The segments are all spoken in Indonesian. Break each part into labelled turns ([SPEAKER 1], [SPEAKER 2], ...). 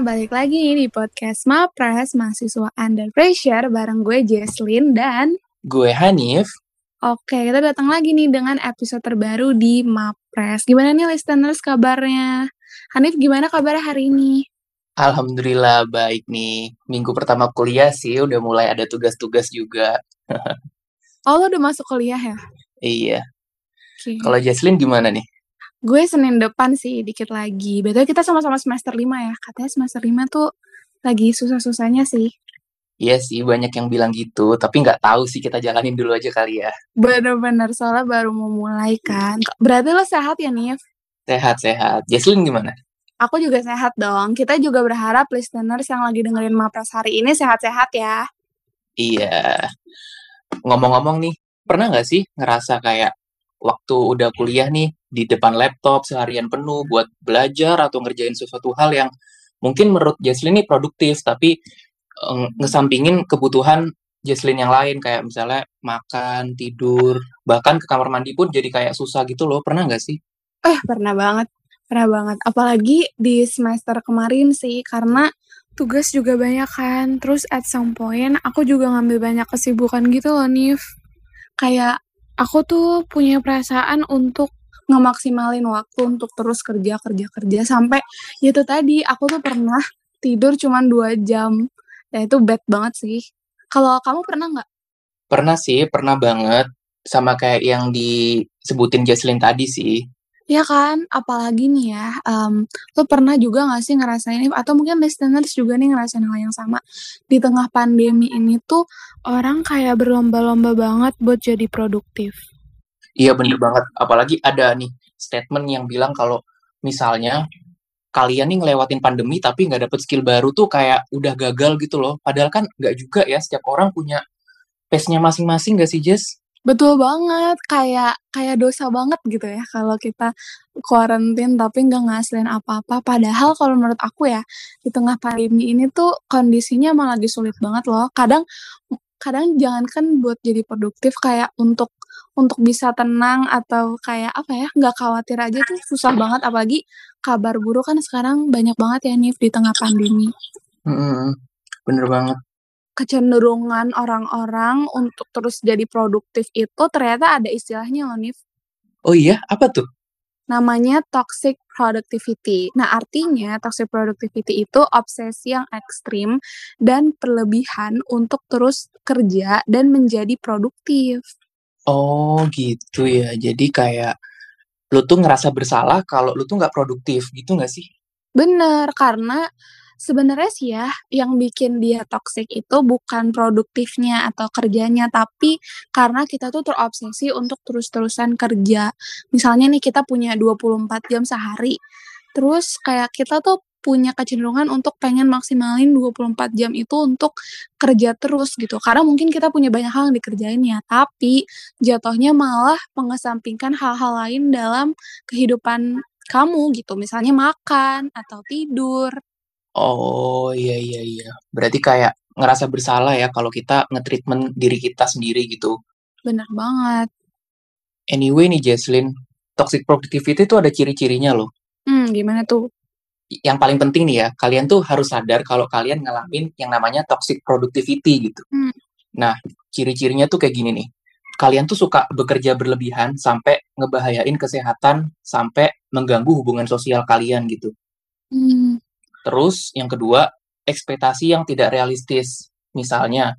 [SPEAKER 1] balik lagi di podcast Mapres Mahasiswa Under Pressure bareng gue Jesslyn dan
[SPEAKER 2] Gue Hanif.
[SPEAKER 1] Oke, kita datang lagi nih dengan episode terbaru di Mapres. Gimana nih listeners kabarnya? Hanif gimana kabarnya hari ini?
[SPEAKER 2] Alhamdulillah baik nih. Minggu pertama kuliah sih udah mulai ada tugas-tugas juga.
[SPEAKER 1] Oh, lo udah masuk kuliah ya?
[SPEAKER 2] iya.
[SPEAKER 1] Oke.
[SPEAKER 2] Kalau Jesslyn gimana nih?
[SPEAKER 1] Gue Senin depan sih dikit lagi. Betul kita sama-sama semester 5 ya. Katanya semester 5 tuh lagi susah-susahnya sih.
[SPEAKER 2] Iya sih banyak yang bilang gitu, tapi nggak tahu sih kita jalanin dulu aja kali ya.
[SPEAKER 1] Bener-bener soalnya baru mau mulai kan. Berarti lo sehat ya Nif?
[SPEAKER 2] Sehat-sehat. Jesslyn gimana?
[SPEAKER 1] Aku juga sehat dong. Kita juga berharap listeners yang lagi dengerin Mapres hari ini sehat-sehat ya.
[SPEAKER 2] Iya. Ngomong-ngomong nih, pernah nggak sih ngerasa kayak waktu udah kuliah nih di depan laptop seharian penuh buat belajar atau ngerjain sesuatu hal yang mungkin menurut Jesslyn ini produktif, tapi eh, ngesampingin kebutuhan Jesslyn yang lain kayak misalnya makan, tidur, bahkan ke kamar mandi pun jadi kayak susah gitu loh. Pernah nggak sih?
[SPEAKER 1] Eh, pernah banget. Pernah banget. Apalagi di semester kemarin sih, karena tugas juga banyak kan. Terus at some point, aku juga ngambil banyak kesibukan gitu loh, Nif. Kayak, aku tuh punya perasaan untuk ngemaksimalin waktu untuk terus kerja, kerja, kerja. Sampai, itu tadi, aku tuh pernah tidur cuma 2 jam. Ya itu bad banget sih. Kalau kamu pernah nggak?
[SPEAKER 2] Pernah sih, pernah banget. Sama kayak yang disebutin Jesslyn tadi sih.
[SPEAKER 1] Ya kan, apalagi nih ya, um, lo pernah juga gak sih ngerasain atau mungkin listeners juga nih ngerasain hal yang sama. Di tengah pandemi ini tuh, orang kayak berlomba-lomba banget buat jadi produktif.
[SPEAKER 2] Iya bener banget. Apalagi ada nih statement yang bilang kalau misalnya kalian nih ngelewatin pandemi tapi nggak dapet skill baru tuh kayak udah gagal gitu loh. Padahal kan nggak juga ya. Setiap orang punya pace-nya masing-masing gak sih Jess?
[SPEAKER 1] Betul banget, kayak kayak dosa banget gitu ya kalau kita quarantine tapi nggak ngasilin apa-apa. Padahal kalau menurut aku ya, di tengah pandemi ini tuh kondisinya malah lagi sulit banget loh. Kadang kadang jangankan buat jadi produktif kayak untuk untuk bisa tenang atau kayak apa ya, nggak khawatir aja tuh susah banget. Apalagi kabar buruk kan sekarang banyak banget ya Nif di tengah pandemi.
[SPEAKER 2] Mm-mm, bener banget.
[SPEAKER 1] Kecenderungan orang-orang untuk terus jadi produktif itu ternyata ada istilahnya loh Nif.
[SPEAKER 2] Oh iya, apa tuh?
[SPEAKER 1] namanya toxic productivity. Nah, artinya toxic productivity itu obsesi yang ekstrim dan berlebihan untuk terus kerja dan menjadi produktif.
[SPEAKER 2] Oh gitu ya. Jadi kayak lu tuh ngerasa bersalah kalau lu tuh nggak produktif gitu nggak sih?
[SPEAKER 1] Bener, karena sebenarnya sih ya, yang bikin dia toxic itu bukan produktifnya atau kerjanya, tapi karena kita tuh terobsesi untuk terus-terusan kerja. Misalnya nih kita punya 24 jam sehari, terus kayak kita tuh punya kecenderungan untuk pengen maksimalin 24 jam itu untuk kerja terus gitu. Karena mungkin kita punya banyak hal yang dikerjain ya, tapi jatuhnya malah mengesampingkan hal-hal lain dalam kehidupan kamu gitu. Misalnya makan atau tidur.
[SPEAKER 2] Oh iya iya iya. Berarti kayak ngerasa bersalah ya kalau kita nge-treatment diri kita sendiri gitu.
[SPEAKER 1] Bener banget.
[SPEAKER 2] Anyway nih Jesslyn, toxic productivity itu ada ciri-cirinya loh.
[SPEAKER 1] Hmm, gimana tuh?
[SPEAKER 2] Yang paling penting nih ya, kalian tuh harus sadar kalau kalian ngalamin yang namanya toxic productivity gitu.
[SPEAKER 1] Hmm.
[SPEAKER 2] Nah, ciri-cirinya tuh kayak gini nih. Kalian tuh suka bekerja berlebihan sampai ngebahayain kesehatan, sampai mengganggu hubungan sosial kalian gitu.
[SPEAKER 1] Hmm.
[SPEAKER 2] Terus yang kedua, ekspektasi yang tidak realistis. Misalnya,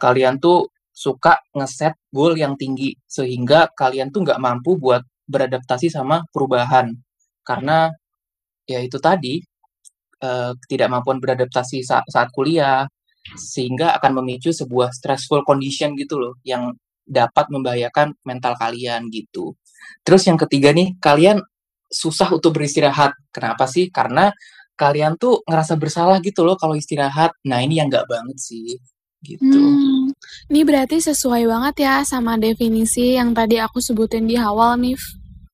[SPEAKER 2] kalian tuh suka ngeset goal yang tinggi sehingga kalian tuh nggak mampu buat beradaptasi sama perubahan. Karena ya itu tadi eh, ketidakmampuan beradaptasi saat kuliah sehingga akan memicu sebuah stressful condition gitu loh yang dapat membahayakan mental kalian gitu. Terus yang ketiga nih, kalian susah untuk beristirahat. Kenapa sih? Karena kalian tuh ngerasa bersalah gitu loh kalau istirahat. Nah, ini yang nggak banget sih. Gitu.
[SPEAKER 1] Hmm. Ini berarti sesuai banget ya sama definisi yang tadi aku sebutin di awal nih.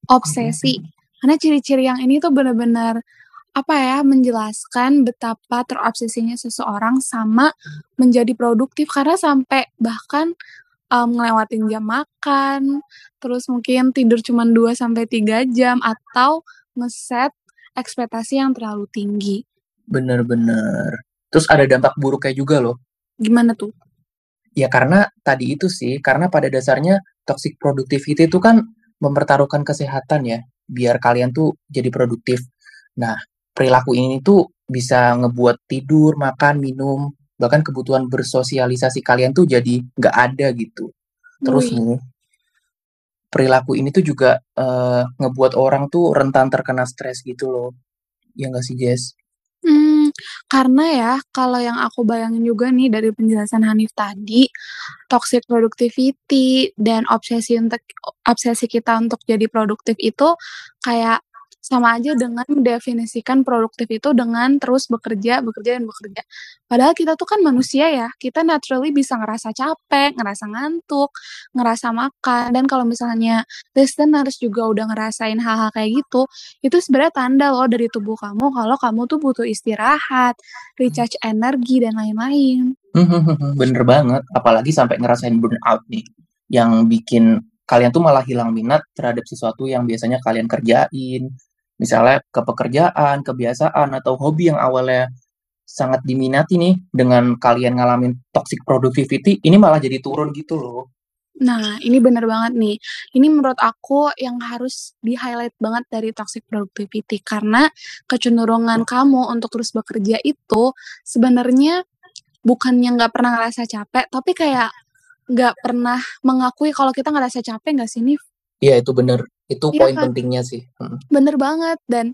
[SPEAKER 1] Obsesi. Karena ciri-ciri yang ini tuh bener-bener apa ya menjelaskan betapa terobsesinya seseorang sama menjadi produktif karena sampai bahkan um, ngelewatin jam makan, terus mungkin tidur cuma 2 sampai 3 jam atau ngeset ekspektasi yang terlalu tinggi.
[SPEAKER 2] Bener bener. Terus ada dampak buruknya juga loh.
[SPEAKER 1] Gimana tuh?
[SPEAKER 2] Ya karena tadi itu sih, karena pada dasarnya toxic productivity itu kan mempertaruhkan kesehatan ya, biar kalian tuh jadi produktif. Nah, perilaku ini tuh bisa ngebuat tidur, makan, minum, bahkan kebutuhan bersosialisasi kalian tuh jadi nggak ada gitu. Terus
[SPEAKER 1] Wih.
[SPEAKER 2] nih, perilaku ini tuh juga uh, ngebuat orang tuh rentan terkena stres gitu loh. Ya nggak sih, Jess?
[SPEAKER 1] Hmm, karena ya, kalau yang aku bayangin juga nih dari penjelasan Hanif tadi, toxic productivity dan obsesi untuk obsesi kita untuk jadi produktif itu kayak sama aja dengan mendefinisikan produktif itu dengan terus bekerja, bekerja, dan bekerja. Padahal kita tuh kan manusia ya, kita naturally bisa ngerasa capek, ngerasa ngantuk, ngerasa makan, dan kalau misalnya listeners juga udah ngerasain hal-hal kayak gitu, itu sebenarnya tanda loh dari tubuh kamu kalau kamu tuh butuh istirahat, recharge energi, dan lain-lain.
[SPEAKER 2] Bener banget, apalagi sampai ngerasain burnout nih, yang bikin kalian tuh malah hilang minat terhadap sesuatu yang biasanya kalian kerjain, misalnya ke pekerjaan, kebiasaan, atau hobi yang awalnya sangat diminati nih dengan kalian ngalamin toxic productivity, ini malah jadi turun gitu loh.
[SPEAKER 1] Nah, ini bener banget nih. Ini menurut aku yang harus di-highlight banget dari toxic productivity karena kecenderungan kamu untuk terus bekerja itu sebenarnya bukannya nggak pernah ngerasa capek, tapi kayak nggak pernah mengakui kalau kita ngerasa capek nggak sih, Nif?
[SPEAKER 2] Iya, itu bener. Itu iya poin kan? pentingnya sih.
[SPEAKER 1] Hmm. Bener banget dan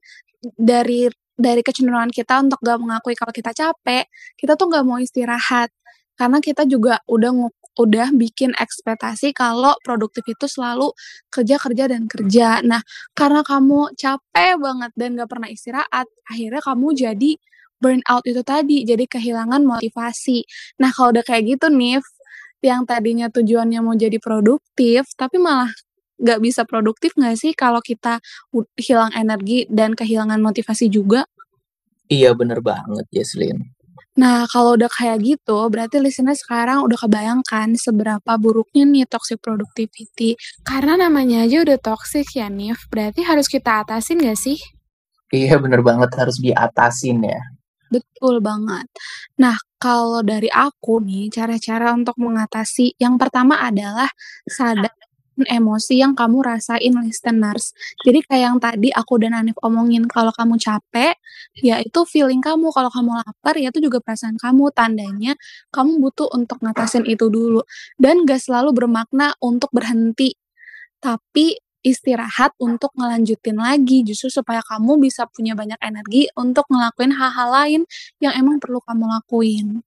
[SPEAKER 1] dari dari kecenderungan kita untuk gak mengakui kalau kita capek, kita tuh gak mau istirahat. Karena kita juga udah udah bikin ekspektasi kalau produktif itu selalu kerja kerja dan kerja. Nah, karena kamu capek banget dan gak pernah istirahat, akhirnya kamu jadi burnout itu tadi, jadi kehilangan motivasi. Nah, kalau udah kayak gitu nih, yang tadinya tujuannya mau jadi produktif, tapi malah nggak bisa produktif nggak sih kalau kita hilang energi dan kehilangan motivasi juga?
[SPEAKER 2] Iya bener banget Jesslyn.
[SPEAKER 1] Nah kalau udah kayak gitu berarti listener sekarang udah kebayangkan seberapa buruknya nih toxic productivity. Karena namanya aja udah toxic ya Nif, berarti harus kita atasin gak sih?
[SPEAKER 2] Iya bener banget harus diatasin ya.
[SPEAKER 1] Betul banget. Nah, kalau dari aku nih, cara-cara untuk mengatasi yang pertama adalah sadar emosi yang kamu rasain listeners. Jadi kayak yang tadi aku dan Anif omongin, kalau kamu capek, ya itu feeling kamu. Kalau kamu lapar, ya itu juga perasaan kamu. Tandanya kamu butuh untuk ngatasin itu dulu. Dan gak selalu bermakna untuk berhenti. Tapi istirahat untuk ngelanjutin lagi. Justru supaya kamu bisa punya banyak energi untuk ngelakuin hal-hal lain yang emang perlu kamu lakuin.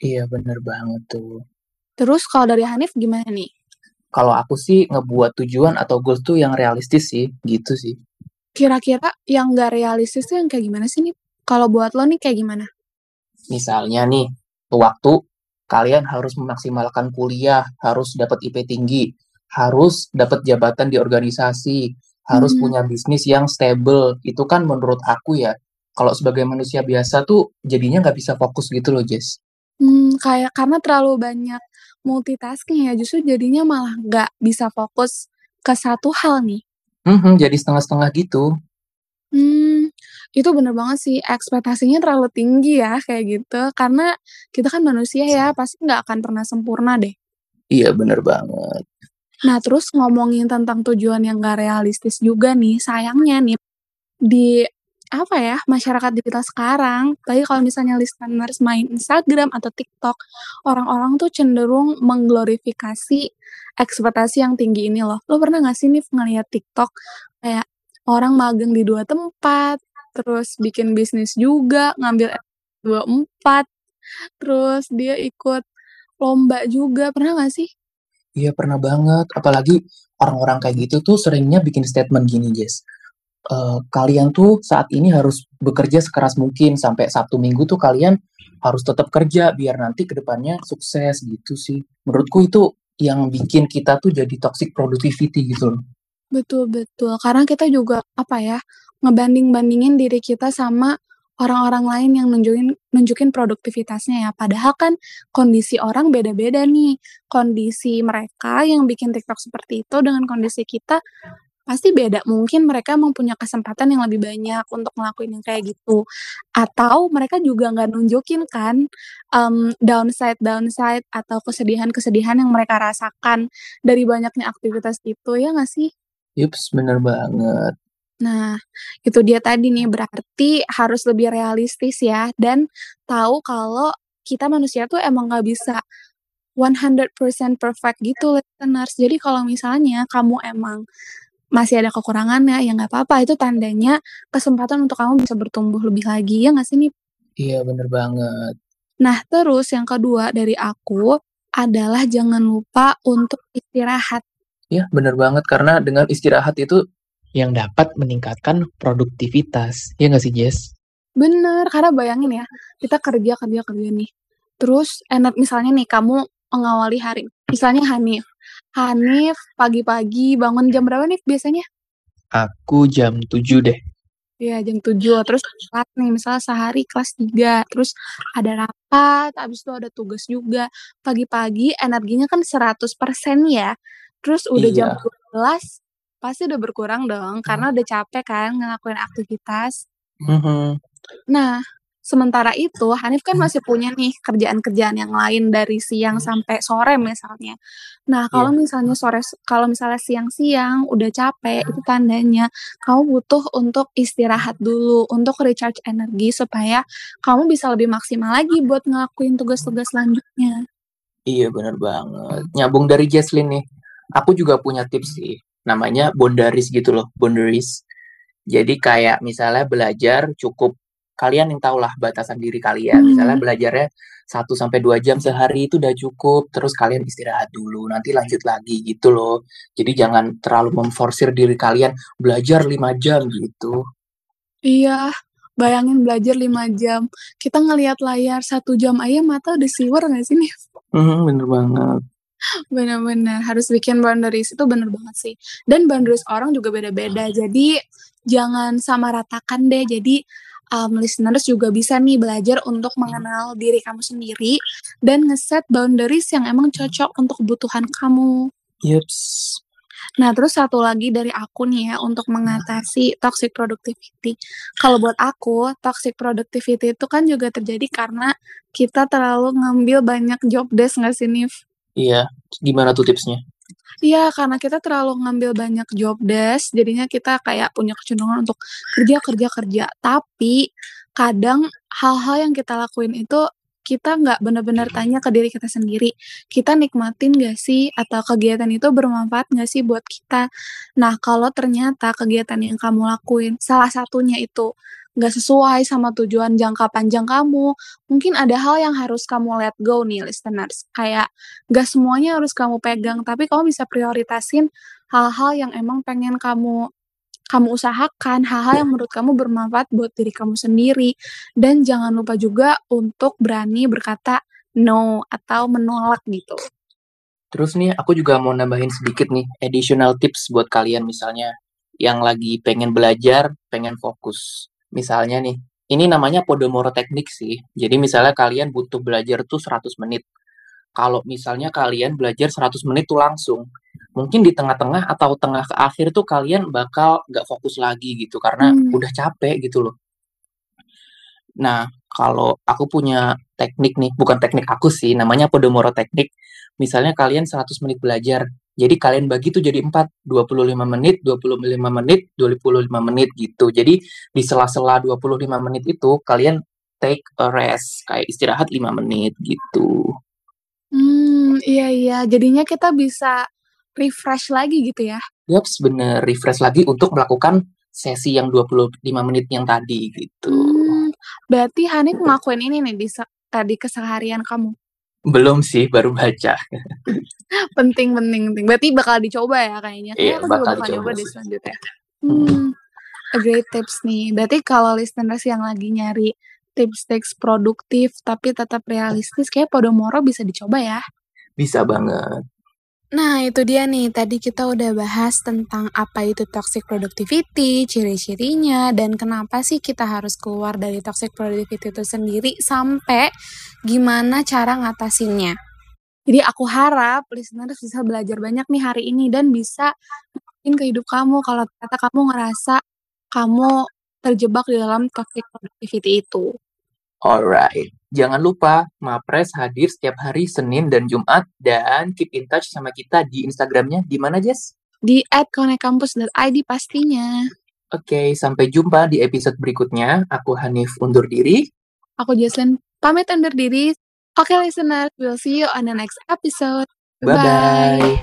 [SPEAKER 2] Iya, bener banget tuh.
[SPEAKER 1] Terus kalau dari Hanif gimana nih?
[SPEAKER 2] Kalau aku sih ngebuat tujuan atau goals tuh yang realistis sih, gitu sih.
[SPEAKER 1] Kira-kira yang gak realistis tuh yang kayak gimana sih nih? Kalau buat lo nih kayak gimana?
[SPEAKER 2] Misalnya nih, waktu kalian harus memaksimalkan kuliah, harus dapat IP tinggi, harus dapat jabatan di organisasi, harus hmm. punya bisnis yang stable. Itu kan menurut aku ya, kalau sebagai manusia biasa tuh jadinya nggak bisa fokus gitu loh, Jess.
[SPEAKER 1] Hmm, kayak karena terlalu banyak multitasking ya, justru jadinya malah nggak bisa fokus ke satu hal nih.
[SPEAKER 2] Mhm, jadi setengah-setengah gitu.
[SPEAKER 1] Hmm, itu bener banget sih, ekspektasinya terlalu tinggi ya, kayak gitu. Karena kita kan manusia ya, pasti nggak akan pernah sempurna deh.
[SPEAKER 2] Iya, bener banget.
[SPEAKER 1] Nah, terus ngomongin tentang tujuan yang gak realistis juga nih, sayangnya nih, di apa ya, masyarakat di kita sekarang, tapi kalau misalnya listeners main Instagram atau TikTok, orang-orang tuh cenderung mengglorifikasi ekspektasi yang tinggi ini loh. Lo pernah gak sih nih ngeliat TikTok kayak orang magang di dua tempat, terus bikin bisnis juga, ngambil dua empat, terus dia ikut lomba juga, pernah gak sih?
[SPEAKER 2] Iya pernah banget, apalagi orang-orang kayak gitu tuh seringnya bikin statement gini, Jess uh, kalian tuh saat ini harus bekerja sekeras mungkin sampai Sabtu Minggu tuh kalian harus tetap kerja biar nanti ke depannya sukses gitu sih. Menurutku itu yang bikin kita tuh jadi toxic productivity gitu loh.
[SPEAKER 1] Betul betul, karena kita juga apa ya ngebanding-bandingin diri kita sama orang-orang lain yang nunjukin nunjukin produktivitasnya ya. Padahal kan kondisi orang beda-beda nih. Kondisi mereka yang bikin TikTok seperti itu dengan kondisi kita pasti beda. Mungkin mereka emang punya kesempatan yang lebih banyak untuk ngelakuin yang kayak gitu. Atau mereka juga nggak nunjukin kan, mmm, downside-downside atau kesedihan-kesedihan yang mereka rasakan dari banyaknya aktivitas itu, ya nggak sih?
[SPEAKER 2] Yups, bener banget.
[SPEAKER 1] Nah, itu dia tadi nih, berarti harus lebih realistis ya, dan tahu kalau kita manusia tuh emang nggak bisa 100% perfect gitu listeners. Jadi kalau misalnya kamu emang masih ada kekurangannya, ya nggak apa-apa, itu tandanya kesempatan untuk kamu bisa bertumbuh lebih lagi, ya nggak sih, Nif?
[SPEAKER 2] Iya, bener banget.
[SPEAKER 1] Nah, terus yang kedua dari aku adalah jangan lupa untuk istirahat.
[SPEAKER 2] Iya, bener banget, karena dengan istirahat itu yang dapat meningkatkan produktivitas, ya nggak sih, Jess?
[SPEAKER 1] Bener, karena bayangin ya, kita kerja kerja kerja nih, terus enak misalnya nih kamu mengawali hari, misalnya Hanif. Hanif pagi-pagi bangun jam berapa nih biasanya?
[SPEAKER 2] Aku jam 7 deh.
[SPEAKER 1] Iya, jam 7, terus kelas nih, misalnya sehari kelas 3, terus ada rapat, habis itu ada tugas juga. Pagi-pagi energinya kan 100% ya, terus udah jam
[SPEAKER 2] Iya.
[SPEAKER 1] 12, pasti udah berkurang dong, karena udah capek kan ngelakuin aktivitas.
[SPEAKER 2] Mhm.
[SPEAKER 1] Nah, sementara itu Hanif kan masih punya nih kerjaan-kerjaan yang lain dari siang sampai sore misalnya. Nah, kalau
[SPEAKER 2] Iya.
[SPEAKER 1] misalnya sore kalau misalnya siang-siang udah capek, itu tandanya kamu butuh untuk istirahat dulu, untuk recharge energi supaya kamu bisa lebih maksimal lagi buat ngelakuin tugas-tugas selanjutnya.
[SPEAKER 2] Iya, bener banget. Nyambung dari Jesslyn nih, aku juga punya tips sih, namanya boundaries gitu loh, boundaries. Jadi kayak misalnya belajar cukup kalian yang tahulah batasan diri kalian, misalnya
[SPEAKER 1] Mmm.
[SPEAKER 2] belajarnya 1 sampai 2 jam sehari itu udah cukup, terus kalian istirahat dulu, nanti lanjut lagi gitu loh. Jadi jangan terlalu memforsir diri kalian belajar 5 jam gitu.
[SPEAKER 1] Iya, bayangin belajar 5 jam, kita ngelihat layar 1 jam aja mata udah siwer nggak sih, Nif?
[SPEAKER 2] Mhm, bener banget.
[SPEAKER 1] Bener bener, harus bikin boundaries itu bener banget sih. Dan boundaries orang juga beda-beda, jadi jangan samaratakan deh. Jadi, mmm, listeners juga bisa nih belajar untuk mengenal diri kamu sendiri dan nge-set boundaries yang emang cocok untuk kebutuhan kamu.
[SPEAKER 2] Yups.
[SPEAKER 1] Nah, terus satu lagi dari aku nih ya untuk mengatasi toxic productivity. Kalau buat aku, toxic productivity itu kan juga terjadi karena kita terlalu ngambil banyak job desk nggak sih, Nif?
[SPEAKER 2] Iya, gimana tuh tipsnya?
[SPEAKER 1] Iya, karena kita terlalu ngambil banyak job desk, jadinya kita kayak punya kecenderungan untuk kerja kerja kerja. Tapi kadang hal-hal yang kita lakuin itu kita nggak bener-bener tanya ke diri kita sendiri, kita nikmatin nggak sih atau kegiatan itu bermanfaat nggak sih buat kita. Nah, kalau ternyata kegiatan yang kamu lakuin salah satunya itu nggak sesuai sama tujuan jangka panjang kamu, mungkin ada hal yang harus kamu let go nih listeners, kayak nggak semuanya harus kamu pegang, tapi kamu bisa prioritasin hal-hal yang emang pengen kamu kamu usahakan, hal-hal yang menurut kamu bermanfaat buat diri kamu sendiri. Dan jangan lupa juga untuk berani berkata no atau menolak gitu.
[SPEAKER 2] Terus nih aku juga mau nambahin sedikit nih additional tips buat kalian misalnya yang lagi pengen belajar, pengen fokus. Misalnya nih, ini namanya Pomodoro Technique sih. Jadi misalnya kalian butuh belajar tuh 100 menit. Kalau misalnya kalian belajar 100 menit tuh langsung, mungkin di tengah-tengah atau tengah ke akhir tuh kalian bakal nggak fokus lagi gitu karena
[SPEAKER 1] Mmm.
[SPEAKER 2] udah capek gitu loh. Nah, kalau aku punya teknik nih, bukan teknik aku sih, namanya Pomodoro Technique. Misalnya kalian 100 menit belajar, jadi kalian bagi tuh jadi 4, 25 menit, 25 menit, 25 menit gitu. Jadi di sela-sela 25 menit itu kalian take a rest, kayak istirahat 5 menit gitu.
[SPEAKER 1] Mmm, iya iya, jadinya kita bisa refresh lagi gitu ya?
[SPEAKER 2] Yups, bener, refresh lagi untuk melakukan sesi yang 25 menit yang tadi gitu.
[SPEAKER 1] Mmm, berarti Hanif ngelakuin ini nih di tadi keseharian kamu?
[SPEAKER 2] Belum sih, baru baca.
[SPEAKER 1] Penting penting penting, berarti bakal dicoba ya kayaknya? Kayaknya
[SPEAKER 2] Iya,
[SPEAKER 1] aku juga
[SPEAKER 2] bakal
[SPEAKER 1] bakal
[SPEAKER 2] dicoba
[SPEAKER 1] nyoba deh selanjutnya.
[SPEAKER 2] Mhm.
[SPEAKER 1] Mmm, a great tips nih. Berarti kalau listeners yang lagi nyari tips-tips produktif tapi tetap realistis, kayaknya Pomodoro bisa dicoba ya?
[SPEAKER 2] Bisa banget.
[SPEAKER 1] Nah, itu dia nih, tadi kita udah bahas tentang apa itu toxic productivity, ciri-cirinya, dan kenapa sih kita harus keluar dari toxic productivity itu sendiri, sampai gimana cara ngatasinnya. Jadi aku harap listeners bisa belajar banyak nih hari ini dan bisa masukin ke hidup kamu kalau ternyata kamu ngerasa kamu terjebak di dalam toxic productivity itu.
[SPEAKER 2] Alright, jangan lupa Mapres hadir setiap hari Senin dan Jumat dan keep in touch sama kita di Instagramnya di mana Jess?
[SPEAKER 1] Di @konekampus.id pastinya.
[SPEAKER 2] Oke, sampai jumpa di episode berikutnya. Aku Hanif undur diri.
[SPEAKER 1] Aku Jesslyn pamit undur diri. Oke listeners, we'll see you on the next episode.
[SPEAKER 2] Bye-bye.